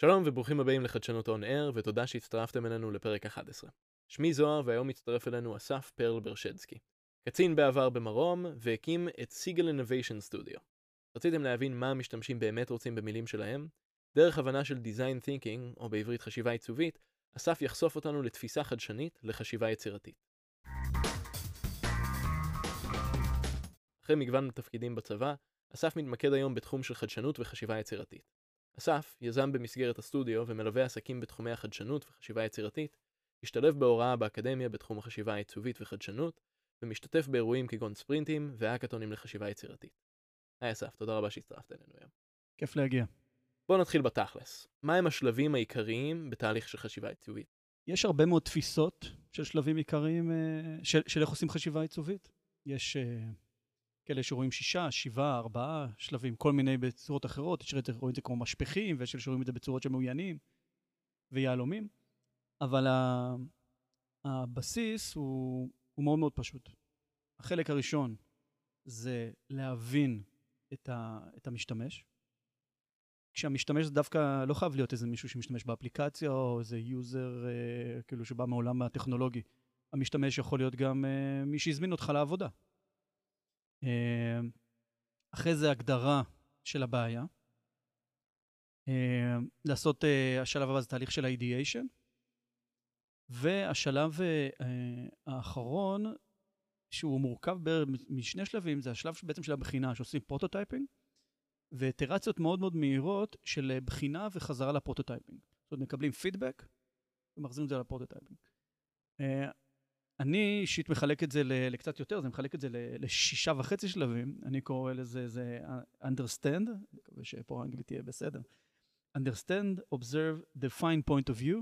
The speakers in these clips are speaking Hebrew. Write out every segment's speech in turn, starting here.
שלום וברוכים הבאים לחדשנות און אר, ותודה שהצטרפתם אלינו לפרק 11. שמי זוהר, והיום מצטרף אלינו אסף פרל ברשדסקי. קצין בעבר במרום, והקים את סיגל אינוביישן סטודיו. רציתם להבין מה המשתמשים באמת רוצים במילים שלהם? דרך הבנה של Design Thinking, או בעברית חשיבה עיצובית, אסף יחשוף אותנו לתפיסה חדשנית לחשיבה יצירתית. אחרי מגוון תפקידים בצבא, אסף מתמקד היום בתחום של חדשנות וחשיבה יצירתית. אסף, יזם במסגרת הסטודיו ומלווה עסקים בתחומי החדשנות וחשיבה יצירתית, השתלב בהוראה באקדמיה בתחום החשיבה העיצובית וחדשנות, ומשתתף באירועים כגון ספרינטים והאקתונים לחשיבה יצירתית. היי אסף, תודה רבה שהצטרפת אלינו היום. כיף להגיע. בואו נתחיל בתכלס. מהם השלבים העיקריים בתהליך של חשיבה עיצובית? יש הרבה מאוד תפיסות של שלבים עיקריים, אה, של, של איך עושים חשיבה עיצובית. יש uh, כאלה שרואים שישה, שבעה, ארבעה שלבים, כל מיני בצורות אחרות. יש שרואים את זה כמו משפכים, ויש כאלה שרואים את זה בצורות של מאוינים ויהלומים. אבל ה, הבסיס הוא, הוא מאוד מאוד פשוט. החלק הראשון זה להבין את, ה, את המשתמש. כשהמשתמש זה דווקא לא חייב להיות איזה מישהו שמשתמש באפליקציה או איזה יוזר אה, כאילו שבא מעולם הטכנולוגי. המשתמש יכול להיות גם אה, מי שהזמין אותך לעבודה. אה, אחרי זה הגדרה של הבעיה. אה, לעשות, אה, השלב הבא זה תהליך של ה-ideation. והשלב האחרון, שהוא מורכב משני שלבים, זה השלב בעצם של הבחינה, שעושים prototyping, ואיטרציות מאוד מאוד מהירות של בחינה וחזרה ל-prototyping. זאת אומרת, מקבלים פידבק ומחזירים את זה ל-prototyping. אני אישית מחלק את זה לקצת יותר, זה מחלק את זה לשישה וחצי שלבים, אני קורא לזה, זה understand, אני מקווה שפה האנגלית תהיה בסדר. understand, observe, define point of view,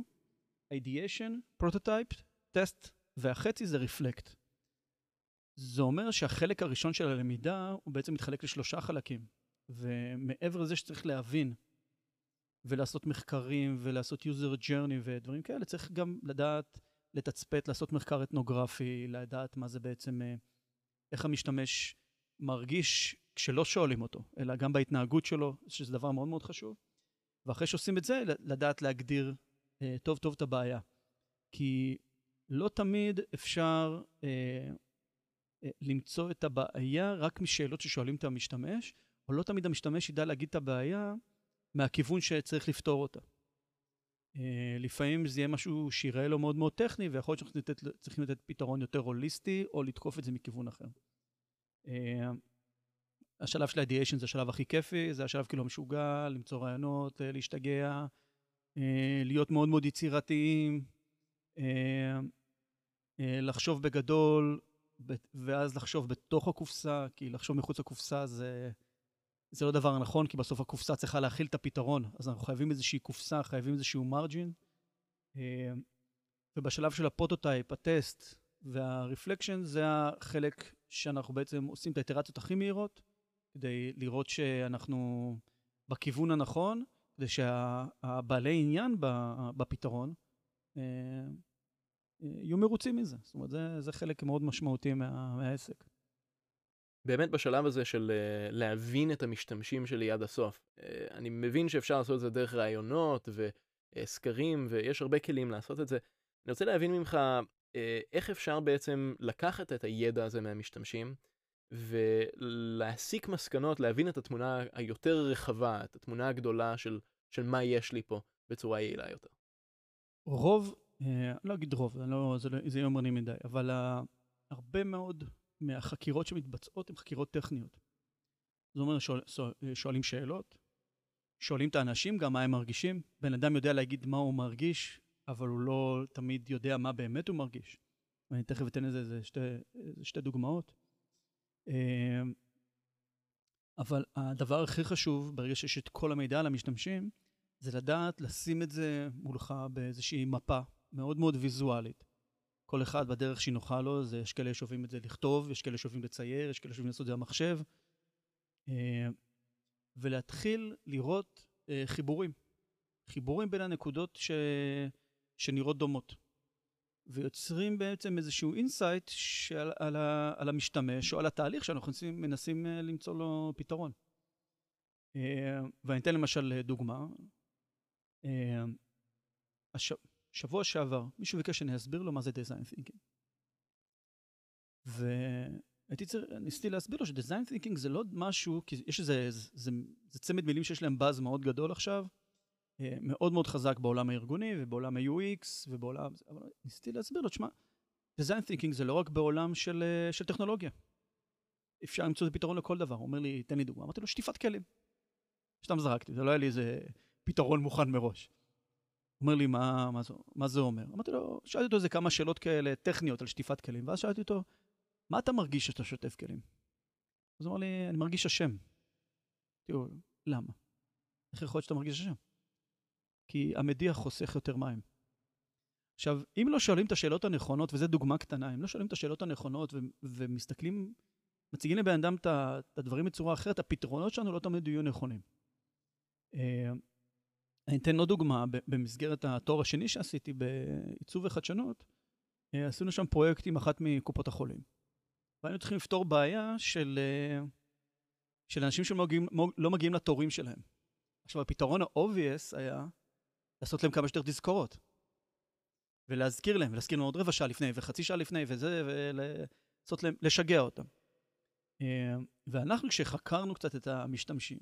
ideation, prototype, test, והחצי זה reflect. זה אומר שהחלק הראשון של הלמידה הוא בעצם מתחלק לשלושה חלקים. ומעבר לזה שצריך להבין ולעשות מחקרים ולעשות user journey ודברים כאלה, צריך גם לדעת לתצפת, לעשות מחקר אתנוגרפי, לדעת מה זה בעצם, אה, איך המשתמש מרגיש כשלא שואלים אותו, אלא גם בהתנהגות שלו, שזה דבר מאוד מאוד חשוב. ואחרי שעושים את זה, לדעת להגדיר אה, טוב טוב את הבעיה. כי לא תמיד אפשר אה, אה, למצוא את הבעיה רק משאלות ששואלים את המשתמש, או לא תמיד המשתמש ידע להגיד את הבעיה מהכיוון שצריך לפתור אותה. Uh, לפעמים זה יהיה משהו שיראה לו מאוד מאוד טכני, ויכול להיות שאנחנו לתת, צריכים לתת פתרון יותר הוליסטי, או לתקוף את זה מכיוון אחר. Uh, השלב של ה-ideation זה השלב הכי כיפי, זה השלב כאילו המשוגע, למצוא רעיונות, uh, להשתגע, להיות מאוד מאוד יצירתיים, לחשוב בגדול, ואז לחשוב בתוך הקופסה, כי לחשוב מחוץ לקופסה זה... זה לא דבר נכון, כי בסוף הקופסה צריכה להכיל את הפתרון, אז אנחנו חייבים איזושהי קופסה, חייבים איזשהו margin. אה, ובשלב של ה-prototype, ה-test וה-reflection, זה החלק שאנחנו בעצם עושים את האיטרציות הכי מהירות, כדי לראות שאנחנו בכיוון הנכון, כדי שהבעלי עניין בפתרון אה, אה, יהיו מרוצים מזה. זאת אומרת, זה, זה חלק מאוד משמעותי מה, מהעסק. באמת בשלב הזה של uh, להבין את המשתמשים שלי עד הסוף. Uh, אני מבין שאפשר לעשות את זה דרך ראיונות וסקרים, uh, ויש הרבה כלים לעשות את זה. אני רוצה להבין ממך איך אפשר בעצם לקחת את הידע הזה מהמשתמשים, ולהסיק מסקנות, להבין את התמונה היותר רחבה, את התמונה הגדולה של, של מה יש לי פה בצורה יעילה יותר. רוב, uh, לא אגיד רוב, לא, זה, לא, זה יומרני מדי, אבל הרבה מאוד מהחקירות שמתבצעות הן חקירות טכניות. זאת אומרת, שואל, שואלים שאלות, שואלים את האנשים גם מה הם מרגישים. בן אדם יודע להגיד מה הוא מרגיש, אבל הוא לא תמיד יודע מה באמת הוא מרגיש. ואני תכף אתן לזה איזה שתי, שתי דוגמאות. אמ, אבל הדבר הכי חשוב, ברגע שיש את כל המידע על המשתמשים, זה לדעת לשים את זה מולך באיזושהי מפה מאוד מאוד ויזואלית. כל אחד בדרך שהיא נוחה לו, זה, יש כאלה שאוהבים את זה לכתוב, יש כאלה שאוהבים לצייר, יש כאלה שאוהבים לעשות את זה במחשב. אה, ולהתחיל לראות אה, חיבורים. חיבורים בין הנקודות ש... שנראות דומות. ויוצרים בעצם איזשהו insight שעל, על, ה, על המשתמש או על התהליך שאנחנו מנסים, מנסים אה, למצוא לו פתרון. ואני אתן למשל דוגמה. שבוע שעבר מישהו ביקש שאני אסביר לו מה זה design thinking. והייתי צריך, ניסיתי להסביר לו ש-design thinking זה לא משהו, כי יש איזה, זה, זה, זה צמד מילים שיש להם באז מאוד גדול עכשיו, אה, מאוד מאוד חזק בעולם הארגוני ובעולם ה-UX ובעולם, אבל ניסיתי להסביר לו, תשמע, design thinking זה לא רק בעולם של, אה, של טכנולוגיה. אפשר למצוא את הפתרון לכל דבר. הוא אומר לי, תן לי דוגמה. אמרתי לו, שטיפת כלים. סתם זרקתי, זה לא היה לי איזה פתרון מוכן מראש. אומר לי, מה, מה, זה, מה זה אומר? אמרתי לו, שאלתי אותו איזה כמה שאלות כאלה טכניות על שטיפת כלים, ואז שאלתי אותו, מה אתה מרגיש כשאתה שוטף כלים? אז הוא אמר לי, אני מרגיש אשם. תראו, למה? איך יכול להיות שאתה מרגיש אשם? כי המדיח חוסך יותר מים. עכשיו, אם לא שואלים את השאלות הנכונות, וזו דוגמה קטנה, אם לא שואלים את השאלות הנכונות ו- ומסתכלים, מציגים לבן אדם את הדברים בצורה אחרת, הפתרונות שלנו לא תמיד יהיו נכונים. אני אתן עוד דוגמה, במסגרת התואר השני שעשיתי בעיצוב וחדשנות, אה, עשינו שם פרויקט עם אחת מקופות החולים. והיינו צריכים לפתור בעיה של, אה, של אנשים שלא לא מגיעים לתורים שלהם. עכשיו, הפתרון ה-obvious היה לעשות להם כמה שיותר תזכורות. ולהזכיר להם, ולהזכיר להם עוד רבע שעה לפני, וחצי שעה לפני, וזה, ולעשות להם, לשגע אותם. אה, ואנחנו, כשחקרנו קצת את המשתמשים,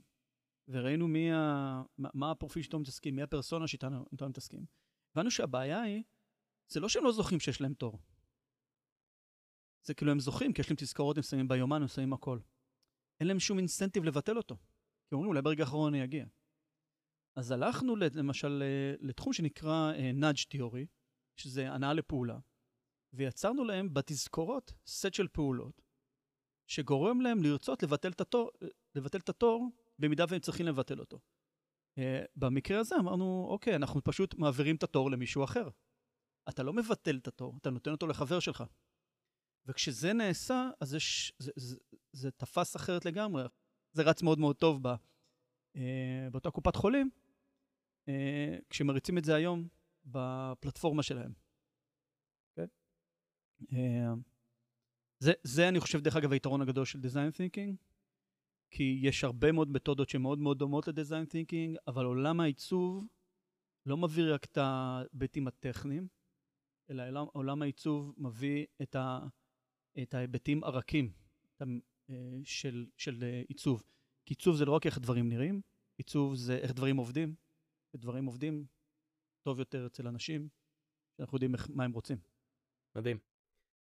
וראינו מי ה... מה הפרופיל שאיתו מתעסקים, מי הפרסונה שאיתו מתעסקים, הבנו שהבעיה היא, זה לא שהם לא זוכרים שיש להם תור. זה כאילו הם זוכרים, כי יש להם תזכורות, הם שמים ביומן, הם שמים הכל. אין להם שום אינסנטיב לבטל אותו. כי אומרים, אולי ברגע האחרון אני אגיע. אז הלכנו למשל לתחום שנקרא נאג' uh, תיאורי, שזה הנאה לפעולה, ויצרנו להם בתזכורות סט של פעולות, שגורם להם לרצות לבטל את התור, לבטל את התור במידה והם צריכים לבטל אותו. Uh, במקרה הזה אמרנו, אוקיי, אנחנו פשוט מעבירים את התור למישהו אחר. אתה לא מבטל את התור, אתה נותן אותו לחבר שלך. וכשזה נעשה, אז זה, זה, זה, זה תפס אחרת לגמרי. זה רץ מאוד מאוד טוב ב, uh, באותה קופת חולים, uh, כשמריצים את זה היום בפלטפורמה שלהם. Okay? אוקיי? Uh, זה, זה, אני חושב, דרך אגב, היתרון הגדול של design thinking, כי יש הרבה מאוד מתודות שמאוד מאוד דומות ל-design thinking, אבל עולם העיצוב לא מביא רק את ההיבטים הטכניים, אלא עולם, עולם העיצוב מביא את, ה, את ההיבטים הרכים אה, של, של אה, עיצוב. כי עיצוב זה לא רק איך דברים נראים, עיצוב זה איך דברים עובדים, ודברים עובדים טוב יותר אצל אנשים, שאנחנו יודעים איך, מה הם רוצים. מדהים.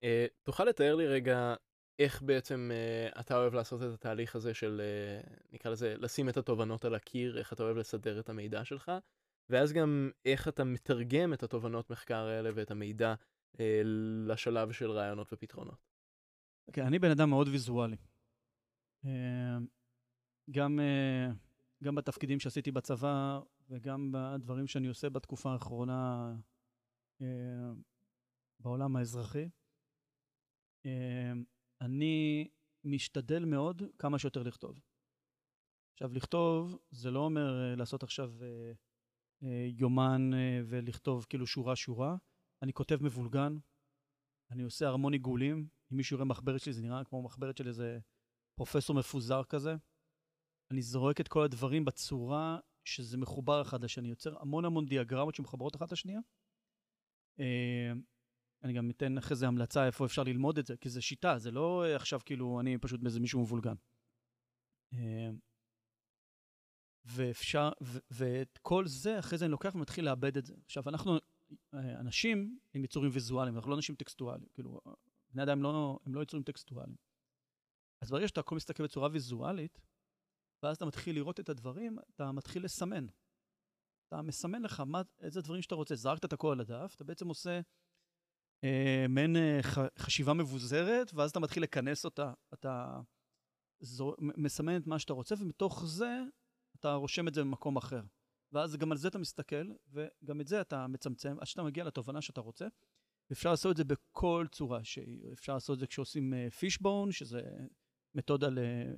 Uh, תוכל לתאר לי רגע איך בעצם uh, אתה אוהב לעשות את התהליך הזה של, uh, נקרא לזה, לשים את התובנות על הקיר, איך אתה אוהב לסדר את המידע שלך, ואז גם איך אתה מתרגם את התובנות מחקר האלה ואת המידע uh, לשלב של רעיונות ופתרונות. כן, okay, אני בן אדם מאוד ויזואלי. Uh, גם, uh, גם בתפקידים שעשיתי בצבא וגם בדברים שאני עושה בתקופה האחרונה uh, בעולם האזרחי. Uh, אני משתדל מאוד כמה שיותר לכתוב. עכשיו, לכתוב זה לא אומר uh, לעשות עכשיו uh, uh, יומן uh, ולכתוב כאילו שורה-שורה. אני כותב מבולגן, אני עושה המון עיגולים. אם מישהו יראה מחברת שלי, זה נראה כמו מחברת של איזה פרופסור מפוזר כזה. אני זורק את כל הדברים בצורה שזה מחובר אחד לשני, יוצר המון המון דיאגרמות שמחברות אחת לשנייה. אני גם אתן אחרי זה המלצה איפה אפשר ללמוד את זה, כי זה שיטה, זה לא עכשיו כאילו אני פשוט באיזה מישהו מבולגן. ואפשר, ו- ואת כל זה, אחרי זה אני לוקח ומתחיל לאבד את זה. עכשיו, אנחנו אנשים עם יצורים ויזואליים, אנחנו לא אנשים טקסטואליים, כאילו, בני אדם לא, הם לא יצורים טקסטואליים. אז ברגע שאתה הכל מסתכל בצורה ויזואלית, ואז אתה מתחיל לראות את הדברים, אתה מתחיל לסמן. אתה מסמן לך מה, איזה דברים שאתה רוצה. זרקת את הכל על הדף, אתה בעצם עושה אה, מעין אה, חשיבה מבוזרת, ואז אתה מתחיל לכנס אותה. אתה זור, מסמן את מה שאתה רוצה, ומתוך זה אתה רושם את זה במקום אחר. ואז גם על זה אתה מסתכל, וגם את זה אתה מצמצם, עד שאתה מגיע לתובנה שאתה רוצה. אפשר לעשות את זה בכל צורה שהיא. אפשר לעשות את זה כשעושים fishbone, אה, שזה מתודה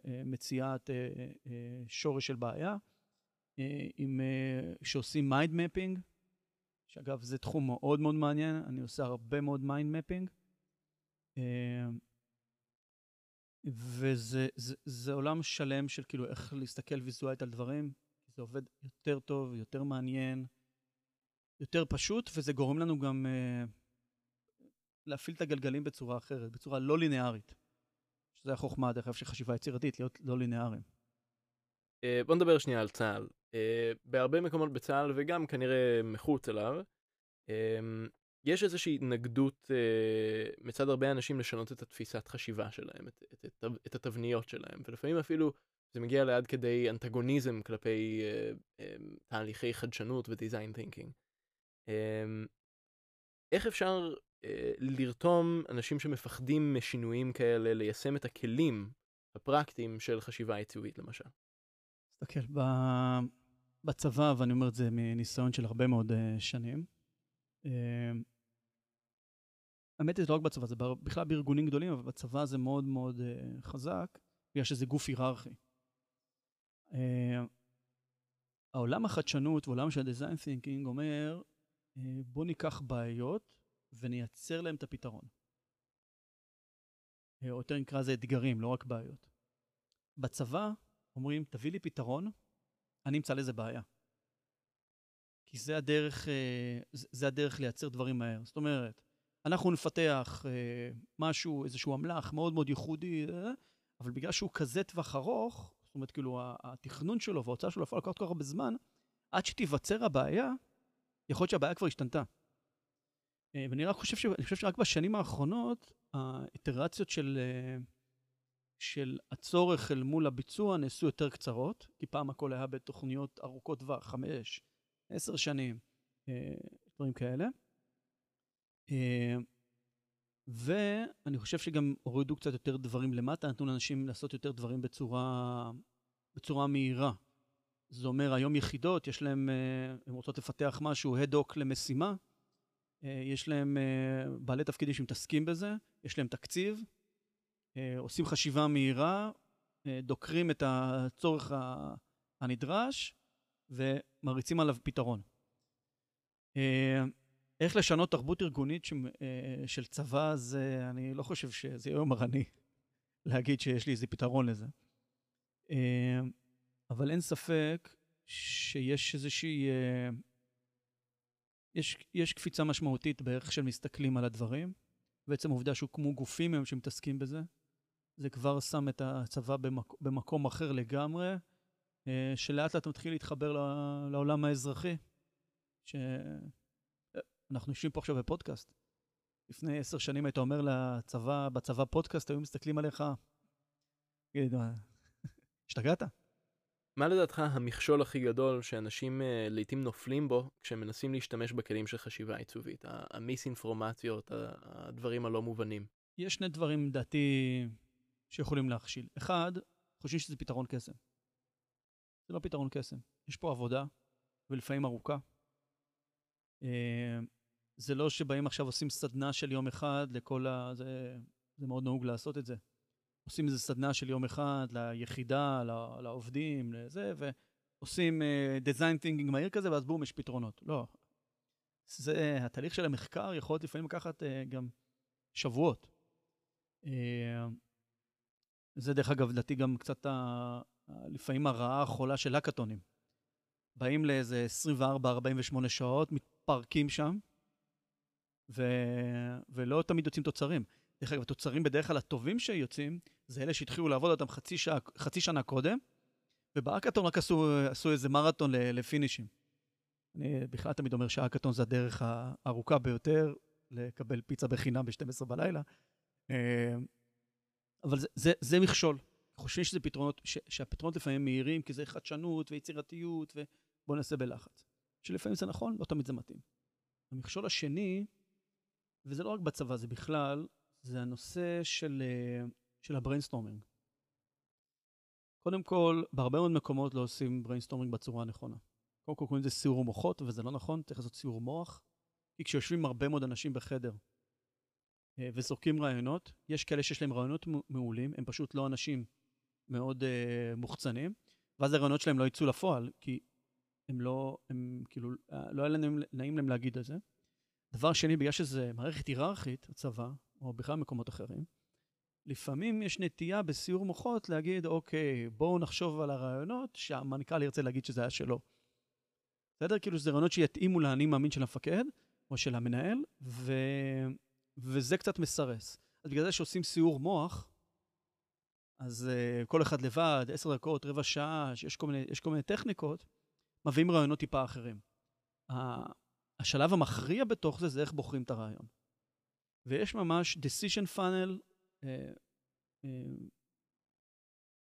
למציאת שורש של בעיה. עם, שעושים mind mapping, שאגב זה תחום מאוד מאוד מעניין, אני עושה הרבה מאוד mind mapping. וזה זה, זה עולם שלם של כאילו איך להסתכל ויזואלית על דברים, זה עובד יותר טוב, יותר מעניין, יותר פשוט, וזה גורם לנו גם uh, להפעיל את הגלגלים בצורה אחרת, בצורה לא לינארית. שזה החוכמה, דרך אגב, של חשיבה יצירתית, להיות לא לינאריים. Uh, בוא נדבר שנייה על צה"ל. Uh, בהרבה מקומות בצה"ל, וגם כנראה מחוץ אליו, uh, יש איזושהי התנגדות uh, מצד הרבה אנשים לשנות את התפיסת חשיבה שלהם, את, את, את, את התבניות שלהם, ולפעמים אפילו זה מגיע לעד כדי אנטגוניזם כלפי תהליכי חדשנות ודיזיין תינקינג. Uh, איך אפשר לרתום אנשים שמפחדים משינויים כאלה ליישם את הכלים הפרקטיים של חשיבה עיצובית למשל? תסתכל, בצבא, ואני אומר את זה מניסיון של הרבה מאוד uh, שנים, uh, האמת היא, זה לא רק בצבא, זה בכלל בארגונים גדולים, אבל בצבא זה מאוד מאוד uh, חזק, בגלל שזה גוף היררכי. Uh, העולם החדשנות ועולם של ה-design thinking אומר, uh, בוא ניקח בעיות ונייצר להם את הפתרון. או יותר נקרא לזה אתגרים, לא רק בעיות. בצבא אומרים, תביא לי פתרון, אני אמצא לזה בעיה. כי זה הדרך, uh, זה הדרך לייצר דברים מהר. זאת אומרת, אנחנו נפתח אה, משהו, איזשהו אמל"ח מאוד מאוד ייחודי, אה, אבל בגלל שהוא כזה טווח ארוך, זאת אומרת, כאילו, התכנון שלו וההוצאה שלו יכולה לקחת כל כך הרבה זמן, עד שתיווצר הבעיה, יכול להיות שהבעיה כבר השתנתה. אה, ואני רק חושב, ש... חושב שרק בשנים האחרונות, האיטרציות של, אה, של הצורך אל מול הביצוע נעשו יותר קצרות, כי פעם הכל היה בתוכניות ארוכות טווח, חמש, עשר שנים, אה, דברים כאלה. אה, ואני חושב שגם הורידו קצת יותר דברים למטה, נתנו לאנשים לעשות יותר דברים בצורה, בצורה מהירה. זה אומר, היום יחידות, יש להם, אה, הן רוצות לפתח משהו, הד-הוק למשימה, יש להם בעלי תפקידים שמתעסקים בזה, יש להם תקציב, עושים חשיבה מהירה, דוקרים את הצורך הנדרש ומריצים עליו פתרון. איך לשנות תרבות ארגונית ש, אה, של צבא, זה, אני לא חושב שזה יהיה יומרני להגיד שיש לי איזה פתרון לזה. אה, אבל אין ספק שיש איזושהי... אה, יש, יש קפיצה משמעותית באיך שהם מסתכלים על הדברים. בעצם העובדה שהוקמו גופים היום שמתעסקים בזה, זה כבר שם את הצבא במק, במקום אחר לגמרי, שלאט לאט מתחיל להתחבר לעולם האזרחי. ש... אנחנו יושבים פה עכשיו בפודקאסט. לפני עשר שנים היית אומר לצבא, בצבא פודקאסט, היו מסתכלים עליך, תגיד, השתגעת? מה לדעתך המכשול הכי גדול שאנשים uh, לעיתים נופלים בו כשהם מנסים להשתמש בכלים של חשיבה עיצובית? המיסאינפורמציות, הדברים הלא מובנים. יש שני דברים, לדעתי, שיכולים להכשיל. אחד, חושבים שזה פתרון קסם. זה לא פתרון קסם. יש פה עבודה, ולפעמים ארוכה. אה, זה לא שבאים עכשיו עושים סדנה של יום אחד לכל ה... זה, זה מאוד נהוג לעשות את זה. עושים איזה סדנה של יום אחד ליחידה, לעובדים, לזה, ועושים דיזיין uh, טינגינג מהיר כזה, ואז בום, יש פתרונות. לא. זה, התהליך של המחקר יכול להיות לפעמים לקחת uh, גם שבועות. זה דרך אגב, לדעתי גם קצת ה... לפעמים הרעה החולה של האקתונים. באים לאיזה 24-48 שעות, מתפרקים שם, ו... ולא תמיד יוצאים תוצרים. דרך אגב, התוצרים בדרך כלל הטובים שיוצאים, זה אלה שהתחילו לעבוד אותם חצי, שעה, חצי שנה קודם, ובאקתון רק עשו, עשו איזה מרתון לפינישים. אני בכלל תמיד אומר שהאקתון זה הדרך הארוכה ביותר לקבל פיצה בחינם ב-12 בלילה. אבל זה, זה, זה מכשול. חושבים שזה פתרונות, ש, שהפתרונות לפעמים מהירים, כי זה חדשנות ויצירתיות, ובואו נעשה בלחץ. שלפעמים זה נכון, לא תמיד זה מתאים. המכשול השני, וזה לא רק בצבא, זה בכלל, זה הנושא של, אה, של ה-brainstorming. קודם כל, בהרבה מאוד מקומות לא עושים brainstorming בצורה הנכונה. קודם כל קוראים לזה סיור מוחות, וזה לא נכון, צריך לעשות סיור מוח. כי כשיושבים הרבה מאוד אנשים בחדר וזורקים רעיונות, יש כאלה שיש להם רעיונות מעולים, הם פשוט לא אנשים מאוד אה, מוחצנים, ואז הרעיונות שלהם לא יצאו לפועל, כי הם לא, הם כאילו, לא היה להם נעים להם להגיד את זה. דבר שני, בגלל שזה מערכת היררכית, הצבא, או בכלל מקומות אחרים, לפעמים יש נטייה בסיור מוחות להגיד, אוקיי, בואו נחשוב על הרעיונות שהמנכ"ל ירצה להגיד שזה היה שלו. בסדר? כאילו שזה רעיונות שיתאימו לאני מאמין של המפקד או של המנהל, ו... וזה קצת מסרס. אז בגלל זה שעושים סיור מוח, אז uh, כל אחד לבד, עשר דקות, רבע שעה, שיש כל מיני, כל מיני טכניקות, מביאים רעיונות טיפה אחרים. השלב המכריע בתוך זה זה איך בוחרים את הרעיון. ויש ממש decision funnel אה, אה,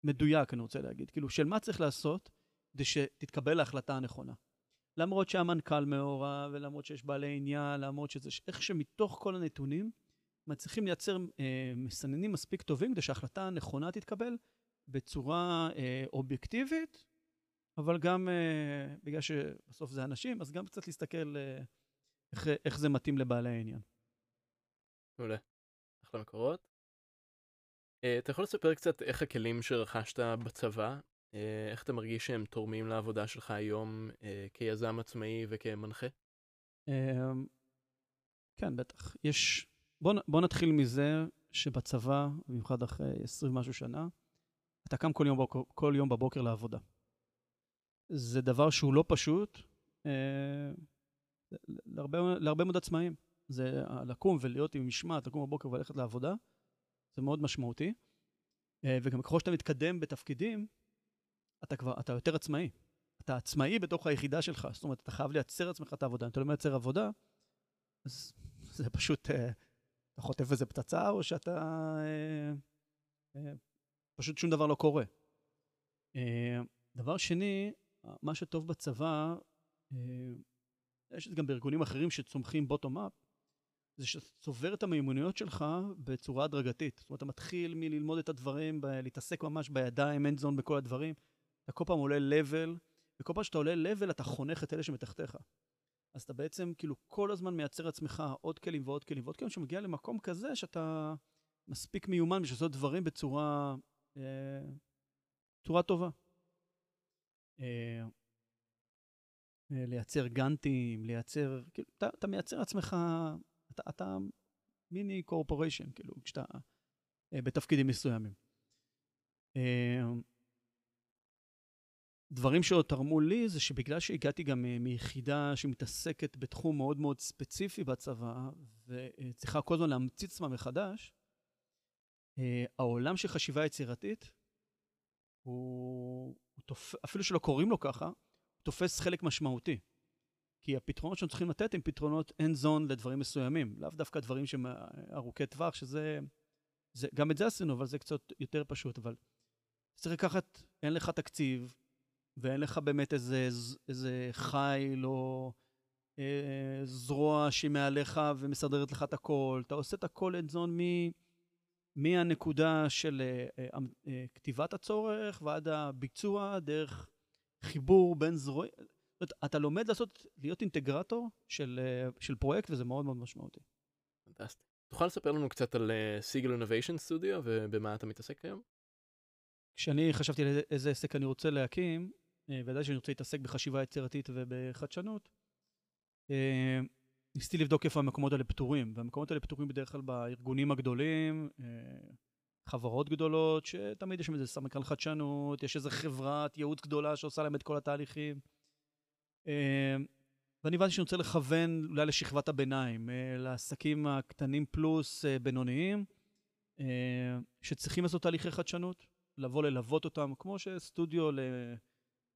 מדויק, אני רוצה להגיד, כאילו, של מה צריך לעשות כדי שתתקבל ההחלטה הנכונה. למרות שהמנכ"ל מעורב, ולמרות שיש בעלי עניין, למרות שזה, איך שמתוך כל הנתונים מצליחים לייצר אה, מסננים מספיק טובים כדי שההחלטה הנכונה תתקבל בצורה אה, אובייקטיבית, אבל גם אה, בגלל שבסוף זה אנשים, אז גם קצת להסתכל אה, איך, איך זה מתאים לבעלי העניין. מעולה. אחלה מקורות. Uh, אתה יכול לספר קצת איך הכלים שרכשת בצבא, איך אתה מרגיש שהם תורמים לעבודה שלך היום uh, כיזם עצמאי וכמנחה? Uh, כן, בטח. יש... בוא, בוא נתחיל מזה שבצבא, במיוחד אחרי 20 משהו שנה, אתה קם כל יום, בבוקר, כל יום בבוקר לעבודה. זה דבר שהוא לא פשוט אה, להרבה, להרבה מאוד עצמאים. זה לקום ולהיות עם משמעת, לקום בבוקר וללכת לעבודה, זה מאוד משמעותי. אה, וגם ככל שאתה מתקדם בתפקידים, אתה כבר, אתה יותר עצמאי. אתה עצמאי בתוך היחידה שלך, זאת אומרת, אתה חייב לייצר לעצמך את העבודה. אם אתה לא מייצר עבודה, אז זה פשוט, אה, אתה חוטף איזה פצצה, או שאתה... אה, פשוט שום דבר לא קורה. דבר שני, מה שטוב בצבא, יש גם בארגונים אחרים שצומחים בוטום-אפ, זה שאתה צובר את המיומנויות שלך בצורה הדרגתית. זאת אומרת, אתה מתחיל מללמוד את הדברים, להתעסק ממש בידיים, end zone בכל הדברים. אתה כל פעם עולה level, וכל פעם שאתה עולה level אתה חונך את אלה שמתחתיך. אז אתה בעצם כאילו כל הזמן מייצר לעצמך עוד כלים ועוד כלים ועוד כלים, שמגיע למקום כזה שאתה מספיק מיומן בשביל לעשות דברים בצורה, אה, צורה טובה. אה, אה, לייצר גאנטים, לייצר, כאילו, אתה, אתה מייצר לעצמך אתה, אתה מיני קורפוריישן, כאילו, כשאתה אה, בתפקידים מסוימים. אה, דברים שעוד תרמו לי זה שבגלל שהגעתי גם אה, מיחידה שמתעסקת בתחום מאוד מאוד ספציפי בצבא, וצריכה כל הזמן להמציא עצמה מחדש, אה, העולם של חשיבה יצירתית, הוא, הוא תופ... אפילו שלא קוראים לו ככה, הוא תופס חלק משמעותי. כי הפתרונות שאנחנו צריכים לתת הם פתרונות end zone לדברים מסוימים, לאו דווקא דברים שהם ארוכי טווח, שזה... זה, גם את זה עשינו, אבל זה קצת יותר פשוט, אבל צריך לקחת, אין לך תקציב, ואין לך באמת איזה, איזה חיל או אה, זרוע שהיא מעליך ומסדרת לך את הכל, אתה עושה את הכל end zone מ... מהנקודה של אה, אה, אה, כתיבת הצורך ועד הביצוע, דרך חיבור בין זרועים. אומרת, אתה לומד לעשות, להיות אינטגרטור של, אה, של פרויקט, וזה מאוד מאוד משמעותי. פנטסטי. תוכל לספר לנו קצת על סיגל אינוביישן סטודיו ובמה אתה מתעסק היום? כשאני חשבתי על איזה עסק אני רוצה להקים, אה, וידעתי שאני רוצה להתעסק בחשיבה יצירתית ובחדשנות, אה, ניסיתי לבדוק איפה המקומות האלה פתורים, והמקומות האלה פתורים בדרך כלל בארגונים הגדולים, חברות גדולות, שתמיד יש שם איזה סמנכ"ל חדשנות, יש איזה חברת ייעוץ גדולה שעושה להם את כל התהליכים. ואני הבנתי שאני רוצה לכוון אולי לשכבת הביניים, אה, לעסקים הקטנים פלוס אה, בינוניים, אה, שצריכים לעשות תהליכי חדשנות, לבוא ללוות אותם, כמו שסטודיו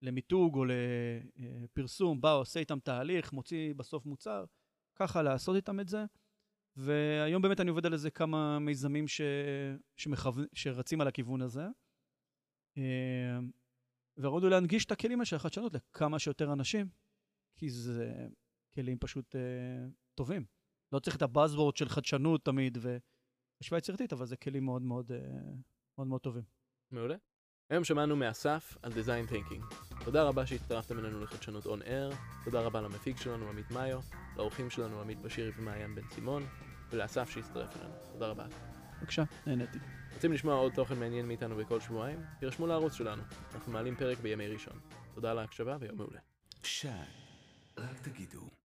למיתוג או לפרסום בא, עושה איתם תהליך, מוציא בסוף מוצר, ככה לעשות איתם את זה. והיום באמת אני עובד על איזה כמה מיזמים ש... שמכו... שרצים על הכיוון הזה. והרעיון הוא להנגיש את הכלים של החדשנות לכמה שיותר אנשים, כי זה כלים פשוט אה, טובים. לא צריך את הבאזוורד של חדשנות תמיד וחשיבה יצירתית, אבל זה כלים מאוד מאוד, אה, מאוד, מאוד טובים. מעולה. היום שמענו מאסף על design thinking. תודה רבה שהצטרפתם אלינו לחדשנות on air, תודה רבה למפיק שלנו עמית מאיו, לאורחים שלנו עמית בשירי ומעיין בן סימון, ולאסף שהצטרף אלינו. תודה רבה. בבקשה, נהניתי. רוצים לשמוע עוד תוכן מעניין מאיתנו בכל שבועיים? תירשמו לערוץ שלנו, אנחנו מעלים פרק בימי ראשון. תודה על ההקשבה ויום מעולה. שי, רק תגידו.